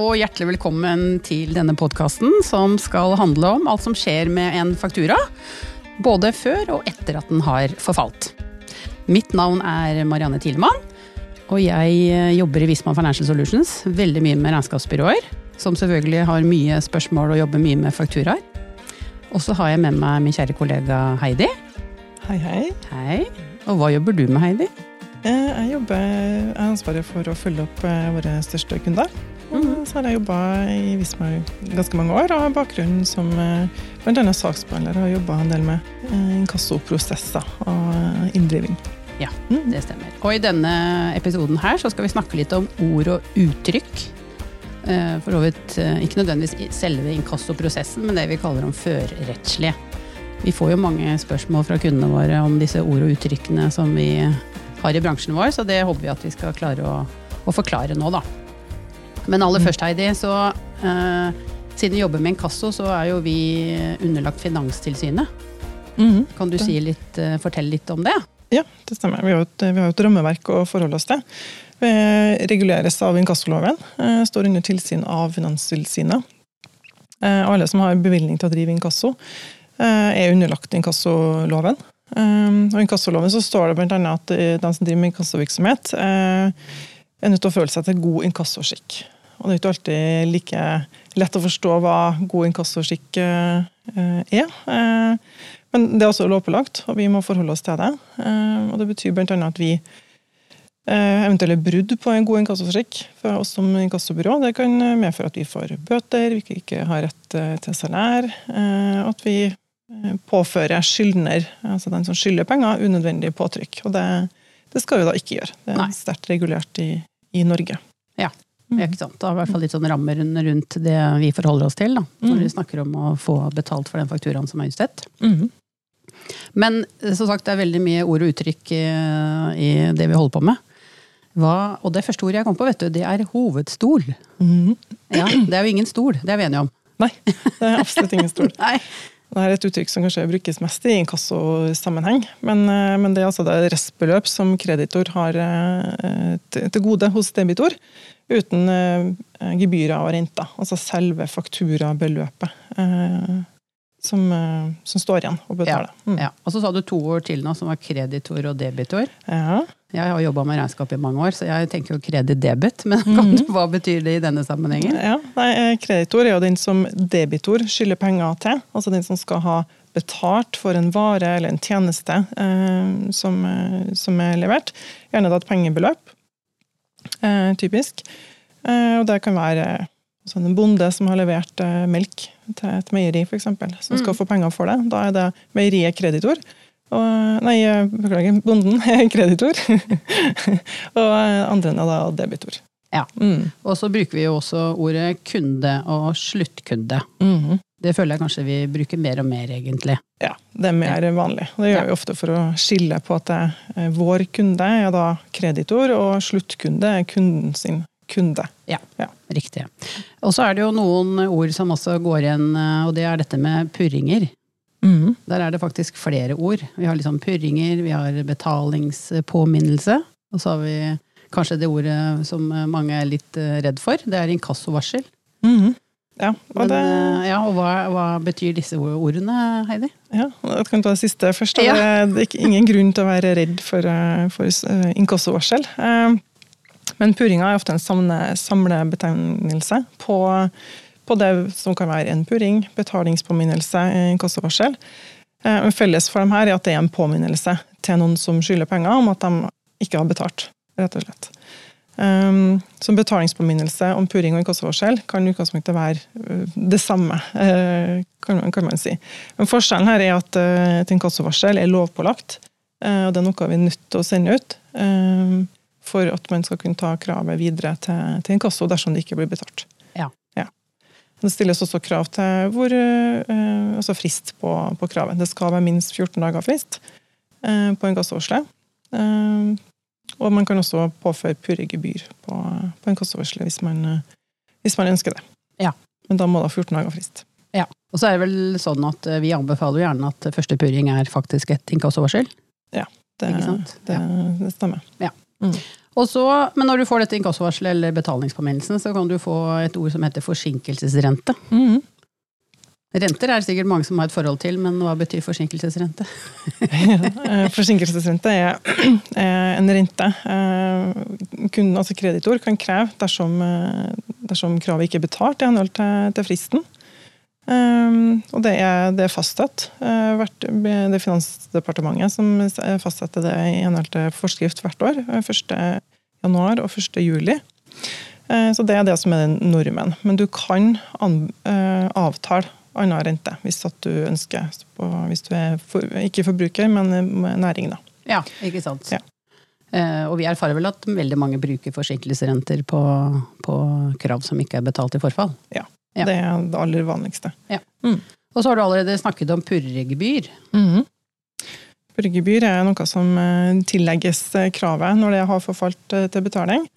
og hjertelig velkommen til denne podkasten som skal handle om alt som skjer med en faktura. Både før og etter at den har forfalt. Mitt navn er Marianne Tilemann, og jeg jobber i Visma Financial Solutions. Veldig mye med regnskapsbyråer, som selvfølgelig har mye spørsmål og jobber mye med fakturaer. Og så har jeg med meg min kjære kollega Heidi. Hei, hei. Hei. Og hva jobber du med, Heidi? Eh, jeg jobber, jeg har ansvaret for å følge opp eh, våre største kunder. Så har jeg jobba i Visma i ganske mange år, og har bakgrunn som eh, bl.a. saksbehandler. Og har jobba en del med eh, inkassoprosesser og eh, inndriving. Ja, Mm. det stemmer. Og i denne episoden her så skal vi snakke litt om ord og uttrykk. For så vidt ikke nødvendigvis selve inkassoprosessen, men det vi kaller om førrettslige. Vi får jo mange spørsmål fra kundene våre om disse ord og uttrykkene som vi har i bransjen vår, så det håper vi at vi skal klare å, å forklare nå, da. Men aller Mm. først, Heidi, så uh, siden vi jobber med inkasso, så er jo vi underlagt Finanstilsynet. Mhm. Kan du si litt, uh, fortelle litt om det? Ja, det stemmer. Vi har et, vi har et rammeverk å forholde oss til. Vi reguleres av inkassoloven. Uh, Står under tilsyn av Finanstilsynet. Eh, Alle som har bevilgning til å drive inkasso, eh, er underlagt inkassoloven. Eh, Og I inkassoloven så står det bl.a. at eh, den som driver med inkassovirksomhet, eh, er nødt til å føle seg til god inkassoskikk. Og Det er ikke alltid like lett å forstå hva god inkassoskikk eh, er. Eh, Men det er også lovpålagt, og vi må forholde oss til det. Eh, Og Det betyr bl.a. at vi eh, eventuelle brudd på en god inkassoskikk for oss som inkassobyrå, det kan medføre at vi får bøter, vi ikke har rett til salær, eh, at vi påfører skyldner, altså den som skylder penger, unødvendig påtrykk. Og det, det skal vi da ikke gjøre. Det er sterkt regulert i, i Norge. Ja, ikke sant? Det er i hvert fall litt sånn rammer rundt det vi forholder oss til, da, når mm. vi snakker om å få betalt for den fakturaen som er utstedt. Mm. Men eh, som sagt, det er veldig mye ord og uttrykk i det vi holder på med. Hva, og det første ordet jeg kom på, vet du, det er hovedstol. Mm. Ja, Det er jo ingen stol, det er vi enige om. Nei, det er absolutt ingen stol. Nei. Det er et uttrykk som kanskje brukes mest i inkassosammenheng. Men, eh, men det er altså det restbeløp som kreditor har eh, til gode hos debitor, uten eh, gebyrer og renter. Altså selve fakturabeløpet som, eh, som står igjen å betale. Mm. Ja. Og så sa du to ord til nå, som var kreditor og debitor. Ja. Jeg har jobba med regnskap i mange år, så jeg tenker jo kreditt-debit. Men kan du, hva betyr det i denne sammenhengen? Ja, nei, eh, Kreditor er jo den som debitor skylder penger til. Altså den som skal ha betalt for en vare eller en tjeneste eh, som, eh, som er levert. Gjerne da et pengebeløp, eh, typisk. Eh, og det kan være altså en bonde som har levert eh, melk til et meieri, f.eks., som skal få penger for det. Da er det meieriet kreditor. Og, nei, eh, beklager, bonden er kreditor. og eh, andre er da debitor. Ja. Mm. Og så bruker vi jo også ordet kunde og sluttkunde. Mm. Det føler jeg kanskje vi bruker mer og mer, egentlig. Ja, det er mer vanlig. Det gjør vi ofte for å skille på at det, er vår kunde er da kreditor, og sluttkunde er kunden sin kunde. Ja, Ja. riktig. Og så er det jo noen ord som også går igjen, eh, og det er dette med purringer. Mm. Der er det faktisk flere ord. Vi har liksom purringer, vi har betalingspåminnelse, og så har vi kanskje det ordet som mange er litt eh, redd for, det er inkassovarsel. Mm. Ja, og Men, det, eh, ja, og hva, hva betyr disse ordene, Heidi? ja, jeg kan ta det siste først. Ja. Det er- ingen grunn til å være redd for, for inkassovarsel. Eh, Men puringa er ofte en samle, samlebetegnelse på, på det som kan være en puring, betalingspåminnelse, eh, inkassovarsel. Eh, felles for dem her er at det er en påminnelse til noen som skylder penger, om at de ikke har betalt, rett og slett. Um, så betalingspåminnelse om puring og inkassovarsel kan i utgangspunktet være uh, det samme, uh, kan, man- si. Men forskjellen her er at et inkassovarsel er lovpålagt, og det er noe vi er nødt til å sende ut um, for at man skal kunne ta kravet videre til, til inkasso dersom det ikke blir betalt. Ja. Det stilles også krav til hvor, eh, altså frist på, på kravet. Det skal være minst 14 dager frist eh, på inkassovarselet. Eh, og man kan også påføre purregebyr på, på inkassovarselet hvis, man, uh, hvis man ønsker det. Ja. Men da må det ha 14 dager frist. Ja. Og så er det vel sånn at eh, vi anbefaler gjerne at første purring er faktisk et inkassovarsel. Det, Ikke sant? det, det stemmer. Og så, men når du får dette inkassovarselet eller betalingspåminnelsen, så kan du få et ord som heter forsinkelsesrente. Mhm. Renter er det sikkert mange som har et forhold til, men hva betyr forsinkelsesrente? ja, Forsinkelsesrente er eh, en rente eh, kunden, altså kreditor, kan kreve dersom, eh, dersom kravet ikke er betalt i henhold til, til fristen. Um, og det er, det er fastsatt. Eh, det er Finansdepartementet som fastsetter det i henhold til forskrift hvert år. eh, 1. januar og 1. juli. Eh, så det er det som er normen. Men du kan eh, avtale annen rente hvis du ønsker. Hvis du er for, ikke forbruker, men eh, næring, da. Ja, ikke sant. Ja. Eh, og vi erfarer vel at veldig mange bruker forsinkelsesrenter på, på krav som ikke er betalt i forfall. Ja. Ja. Det er det aller vanligste. Og så har du allerede snakket om purregebyr. Mm Purregebyr er noe som eh, tillegges eh, kravet når det har forfalt eh, til betaling.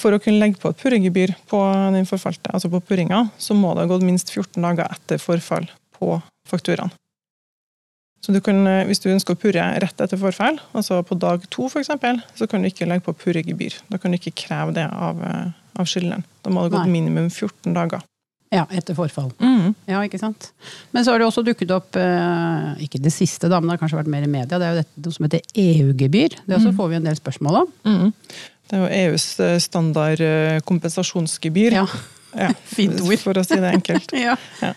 For å kunne legge på et purregebyr på den forfalte, altså på purringa, så må det ha gått minst 14 dager etter forfall på fakturaen. Så du kan, eh, Hvis du ønsker å purre rett etter forfall, altså på dag to f.eks., så kan du ikke legge på purregebyr. Da kan du ikke kreve det av, eh, av skyldneren. Da må det gått minimum 14 dager. Ja, etter forfall. Mm. Ja, ikke sant. Men så har det også dukket opp, eh, ikke det siste, da, men det har kanskje vært mer i media, det er jo dette som heter EU-gebyr. Det også får vi en del spørsmål om. Mm. Det er jo EUs standard kompensasjonsgebyr. Ja, Ja, Fint ord. For å si det enkelt. ja. Eh,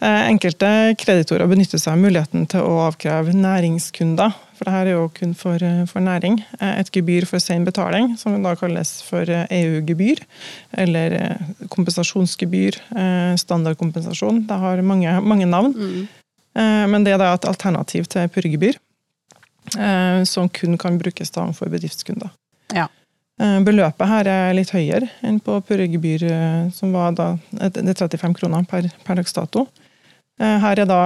Enkelte kreditorer benytter seg av muligheten til å avkreve næringskunder, for det her er jo kun for, eh, for næring, eh, et gebyr for sen betaling, som da kalles for eh, EU-gebyr, eller eh, kompensasjonsgebyr, eh, standardkompensasjon. Det har mange, mange navn, Mm. Eh, men det er da et alternativ til purregebyr, eh, som kun kan brukes da for bedriftskunder. Ja. Eh, Beløpet her er litt høyere enn på purregebyr, eh, som var da det er 35 kroner per, per dags dato. Eh, Her er da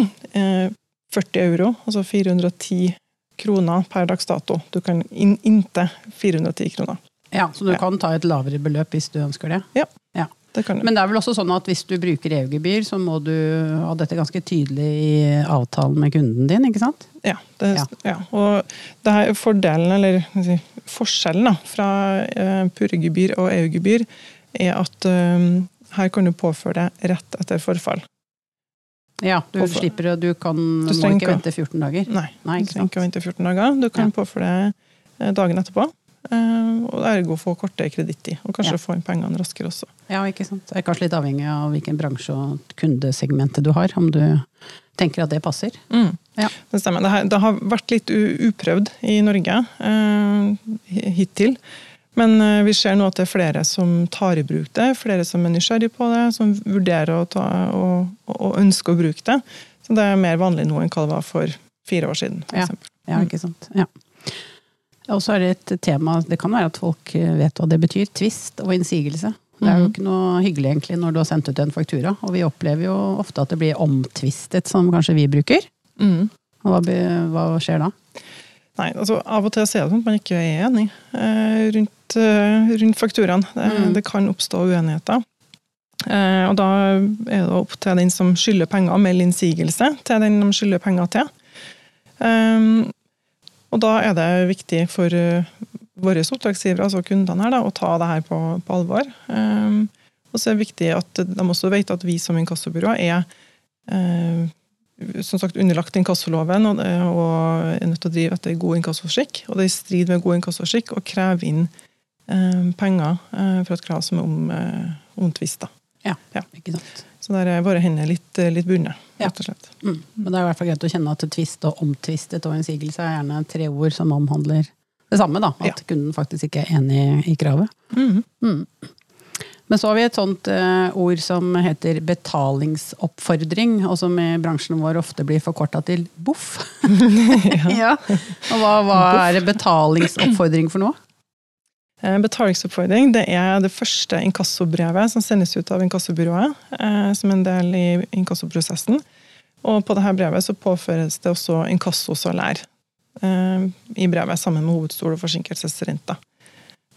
eh, 40 euro, altså 410 kroner per dags dato. Du kan inn, inntil 410 kroner. ja, så du Ja. kan ta et lavere beløp hvis du ønsker det. Ja, Det kan du. Men det er vel også sånn at hvis du bruker EU-gebyr, så må du ha dette ganske tydelig i avtalen med kunden din, ikke sant? Ja, det, Ja. ja. Og det her fordelen, eller si, forskjellen da, fra eh, purregebyr og EU-gebyr, er at eh, her kan du påføre det rett etter forfall. Ja, du påføre. slipper å Du kan, må ikke vente 14 dager. Nei, Nei, du trenger ikke å vente 14 dager. Du kan Ja. påføre det eh, dagen etterpå. eh, Og ergo få kortere kredittid, og kanskje Ja. få inn pengene raskere også. Ja, ikke sant. Det er kanskje litt avhengig av hvilken bransje og kundesegmentet du har, om du tenker at det passer. Mm. Ja. Det stemmer. Det har vært litt uprøvd i Norge eh, hittil. Men eh, vi ser nå at det er flere som tar i bruk det, flere som er nysgjerrig på det, som vurderer å ta, og, og ønsker å bruke det. Så det er mer vanlig nå enn hva det var for fire år siden. For Ja. Ja, Mm. ikke sant. Ja. Og så er det et tema, det kan være at folk eh, vet hva det betyr, tvist og innsigelse. Det er jo Mhm. ikke noe hyggelig egentlig når du har sendt ut en faktura, og vi opplever jo ofte at det blir omtvistet, som kanskje vi bruker. Mm. Hva, hva skjer da? Nei, altså Av og til er det sånn at man ikke er enig eh, rundt, eh, rundt fakturaen. Det, Mm. det kan oppstå uenigheter. Eh, og Da er det opp til den som skylder penger, å melde innsigelse til den de skylder penger til. Eh, og Da er det viktig for uh, våre oppdragsgivere, altså kundene, her da, å ta det her på, på alvor. Um, og så er det viktig at de også vet at vi som inkassobyrå er eh, som sagt underlagt inkassoloven og, og er nødt til å drive etter god inkassoskikk. Og det er i strid med god inkassoskikk å kreve inn eh, penger eh, for et krav som er om, eh, omtvista. Ikke sant? Så der er våre hender litt, eh, litt bundet, Ja. rett og slett. Mm. Men det er i hvert fall greit å kjenne at tvist og omtvistet og innsigelse er gjerne tre ord som omhandler det samme, da. At Ja. kunden faktisk ikke er enig i kravet. Mm. Mm. Men så har vi et sånt uh, ord som heter betalingsoppfordring, og som i bransjen vår ofte blir forkorta til BOFF. ja. Og hva, hva er betalingsoppfordring for noe? Eh, Betalingsoppfordring det er det første inkassobrevet som sendes ut av inkassobyrået eh, som en del i inkassoprosessen. Og på dette brevet så påføres det også inkassosalær eh, i brevet, sammen med hovedstol og forsinkelsesrente.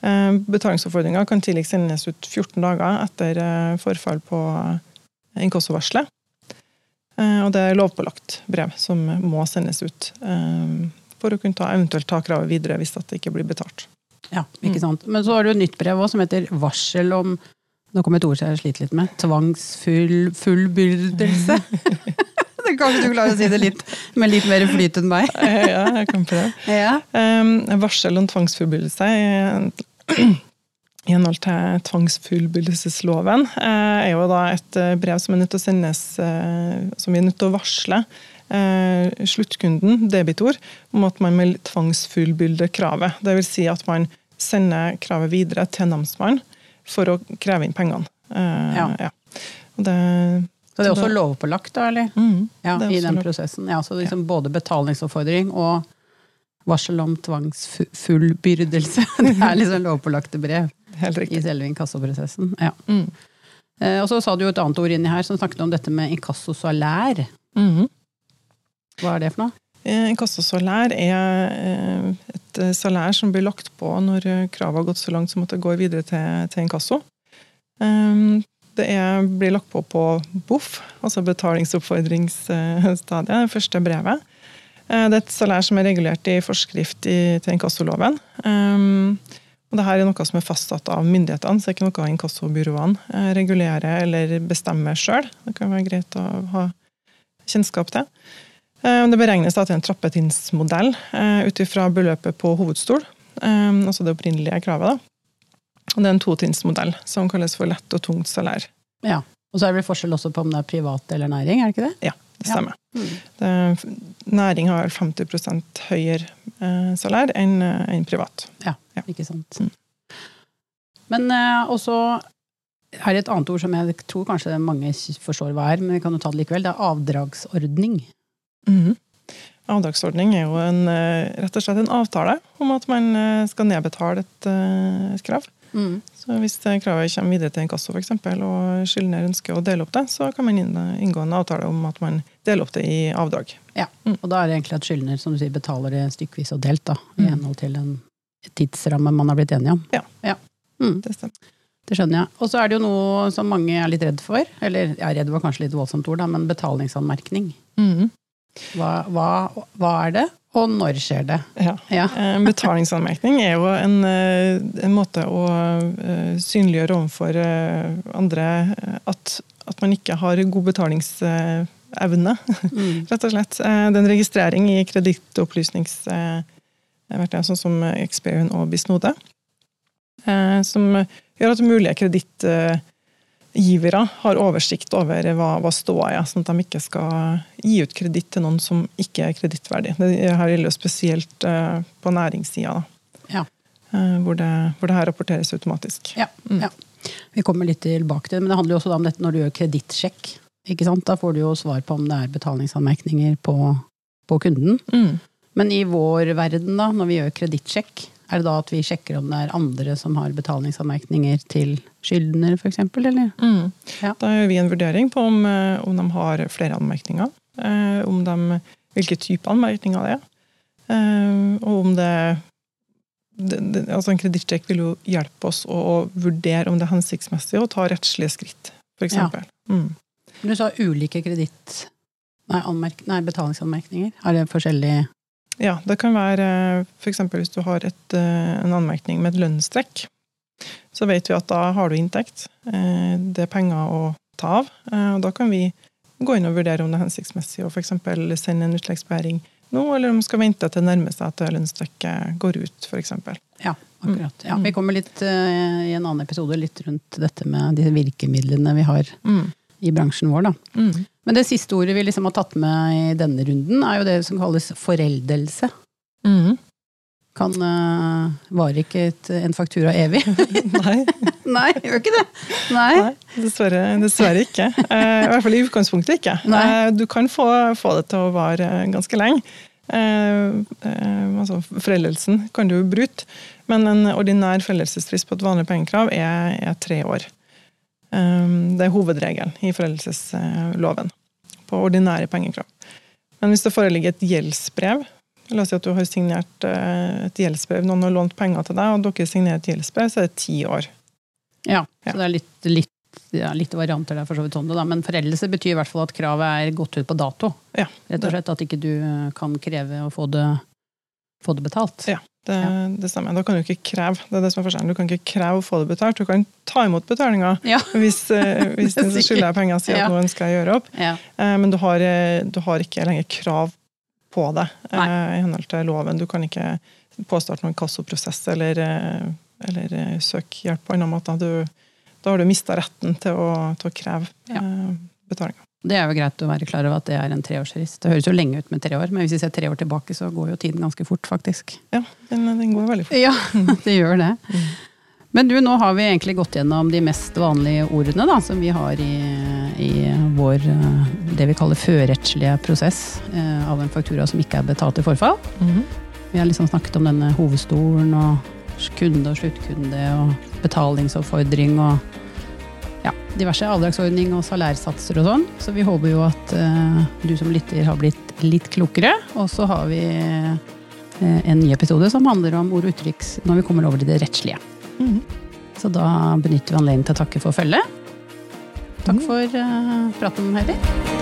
Eh, Betalingsoppfordringa kan tidligst sendes ut 14 dager etter eh, forfall på eh, inkassovarselet. Og det er lovpålagt brev som må sendes ut for å kunne ta, eventuelt ta kravet videre hvis det ikke blir betalt. Ja, ikke sant. Men så har du et nytt brev også, som heter varsel om Nå kom et ord som jeg sliter litt med. Tvangsfullbyrdelse. Det kan du klarer å si det litt med litt mer flyt enn meg. Ja, jeg kan prøve. Ja. Um, varsel om tvangsfullbyrdelse i henhold til tvangsfullbyrdelsesloven eh, er jo da et eh, brev som er nødt til å sendes eh, som vi er nødt til å varsle eh, sluttkunden, debitor, om at man vil tvangsfullbyrde kravet. Dvs. Si at man sender kravet videre til namsmannen for å kreve inn pengene. Eh, Ja. ja. Det, Så det er også lovpålagt, da, eller? mm, Ja, I den prosessen. Ja, så liksom både betalingsoppfordring og varsel om tvangsfullbyrdelse. Det er liksom lovpålagte brev i selve inkassoprosessen. Ja. Mm. Eh, Og så sa du jo et annet ord inni her som snakket om dette med inkassosalær. Mm. Hva er det for noe? Eh, Inkassosalær er eh, et salær som blir lagt på når kravet har gått så langt som at det går videre til, til inkasso. Um, Det er, blir lagt på på BOF, altså betalingsoppfordringsstadiet, det første brevet. Eh, Det er et salær som er regulert i forskrift i, til inkassoloven. Um, og Dette er noe som er fastsatt av myndighetene, så det er ikke noe inkassobyråene eh, regulerer eller bestemmer sjøl. Det kan være greit å ha kjennskap til. Det beregnes da til en trappetrinnsmodell eh, ut ifra beløpet på hovedstol, altså det opprinnelige kravet. da. Og Det er en totrinnsmodell som kalles for lett og tungt salær. Ja. Og så er det vel forskjell også på om det er privat eller næring, er det ikke det? Ja, stemmer. Mm. Det, næring har vel 50 høyere eh, salær enn en privat. Ja, Ja. ikke sant. Mm. Men eh, også er det et annet ord som jeg tror kanskje mange forstår hva er, men vi kan jo ta det likevel. Det er avdragsordning. Mhm. Avdragsordning er jo en, eh, rett og slett en avtale om at man eh, skal nedbetale et, eh, et krav. Så Hvis kravet kommer videre til inkasso for eksempel, og skyldner ønsker å dele opp det, så kan man inngå en avtale om at man deler opp det i avdrag. Ja, Mm. og da er det egentlig at skyldner som du sier, betaler det stykkevis og delt, da, i Mm. henhold til en tidsramme man har blitt enige om. Ja. Mm, Det stemmer. det skjønner jeg. Og så er det jo noe som mange er litt redd for, eller ja, redd var kanskje litt voldsomt ord, da, men betalingsanmerkning. Mm. Hva, hva, hva er det, og når skjer det? Ja. Ja. Betalingsanmerkning er jo en, eh, en måte å eh, synliggjøre overfor eh, andre eh, at, at man ikke har god betalingsevne, Mm. rett og slett. Eh, Det er en registrering i kredittopplysningsverktøy, sånn som Experian og Bisnode, eh, som gjør at mulige kredittgivere har oversikt over hva, hva ståa er, sånn at de ikke skal gi ut kreditt til noen som ikke er kredittverdig. Det her gjelder spesielt eh, på næringssida, da. Ja. Eh, hvor, det, hvor det her rapporteres automatisk. Ja, ja. Vi kommer litt tilbake til det, men det handler jo også om dette når du gjør kredittsjekk. Ikke sant? Da får du jo svar på om det er betalingsanmerkninger på, på kunden. Mm. Men i vår verden, da, når vi gjør kredittsjekk, er det da at vi sjekker om det er andre som har betalingsanmerkninger til skyldner, f.eks., eller? Mm. Ja. Da gjør vi en vurdering på om, eh, om de har flere anmerkninger, eh, om de, hvilke type anmerkninger det er, eh, og om det, det, det altså En kredittsjekk vil jo hjelpe oss å, å vurdere om det er hensiktsmessig å ta rettslige skritt, f.eks. Ja. Mm. Du sa ulike kreditt... Nei, nei, betalingsanmerkninger. Er det forskjellig Ja, det kan være f.eks. hvis du har et, eh, en anmerkning med et lønnstrekk. Så vet vi at da har du inntekt. Eh, Det er penger å ta av. eh, Og da kan vi gå inn og vurdere om det er hensiktsmessig å f.eks. sende en utleggsbegjæring nå, eller om man skal vente til nærme seg at det lønnstrekket går ut, f.eks. Ja, akkurat. Ja, Mm. vi kommer litt i en annen episode litt rundt dette med de virkemidlene vi har Mm. I bransjen vår, da. Mm. Men det siste ordet vi liksom har tatt med i denne runden, er jo det som kalles foreldelse. Mm. Kan uh, Varer ikke et, en faktura evig? Nei, Nei, gjør ikke det! Nei. nei dessverre, dessverre ikke. Uh, I hvert fall i utgangspunktet ikke. Eh, Du kan få, få det til å vare ganske lenge. Altså Foreldelsen kan du bryte, men en ordinær foreldelsesfrist på et vanlig pengekrav er, er tre år. Eh, det er hovedregelen i foreldelsesloven på ordinære pengekrav. Men hvis det foreligger et gjeldsbrev La oss si at du har signert eh, et gjeldsbrev, noen har lånt penger til deg, og dere signerer et gjeldsbrev, så er det ti år. Ja, Ja. så det er litt, litt, ja, litt varianter der for så vidt om det, da. Men foreldelse betyr i hvert fall at kravet er gått ut på dato. Ja, Rett og slett at ikke du kan kreve å få det, få det betalt. Ja. Det, Ja. det stemmer. Da kan du ikke kreve det er det som er forskjellen. Du kan ikke kreve å få det betalt. Du kan ta imot betalinga Ja. hvis, eh, hvis den som skylder deg penger, sier Ja. at nå ønsker jeg å gjøre opp. Ja. Eh, Men du har, eh, du har ikke lenger krav på det Nei. i henhold til loven. Du kan ikke påstarte noen kassoprosess eller, eller søke hjelp på annen måte. Du, da har du mista retten til å, til å kreve betalinga. Det er jo greit å være klar over at det er en treårsrist. Det høres jo lenge ut med tre år, men hvis vi ser tre år tilbake, så går jo tiden ganske fort, faktisk. Ja, den, den går veldig fort. Ja, det gjør det. Men du, nå har vi egentlig gått gjennom de mest vanlige ordene da, som vi har i, i vår eh, det vi kaller førrettslige prosess eh, av en faktura som ikke er betalt i forfall. Mhm. Vi har liksom snakket om denne hovedstolen og kunde og sluttkunde og betalingsoppfordring og ja, diverse avdragsordning og salærsatser og sånn. Så vi håper jo at eh, du som lytter har blitt litt klokere. Og så har vi eh, en ny episode som handler om ord og uttrykk når vi kommer over til det rettslige. Mhm. Så da benytter vi anledningen til å takke for følget. Takk Mhm. for eh, praten, Heidi.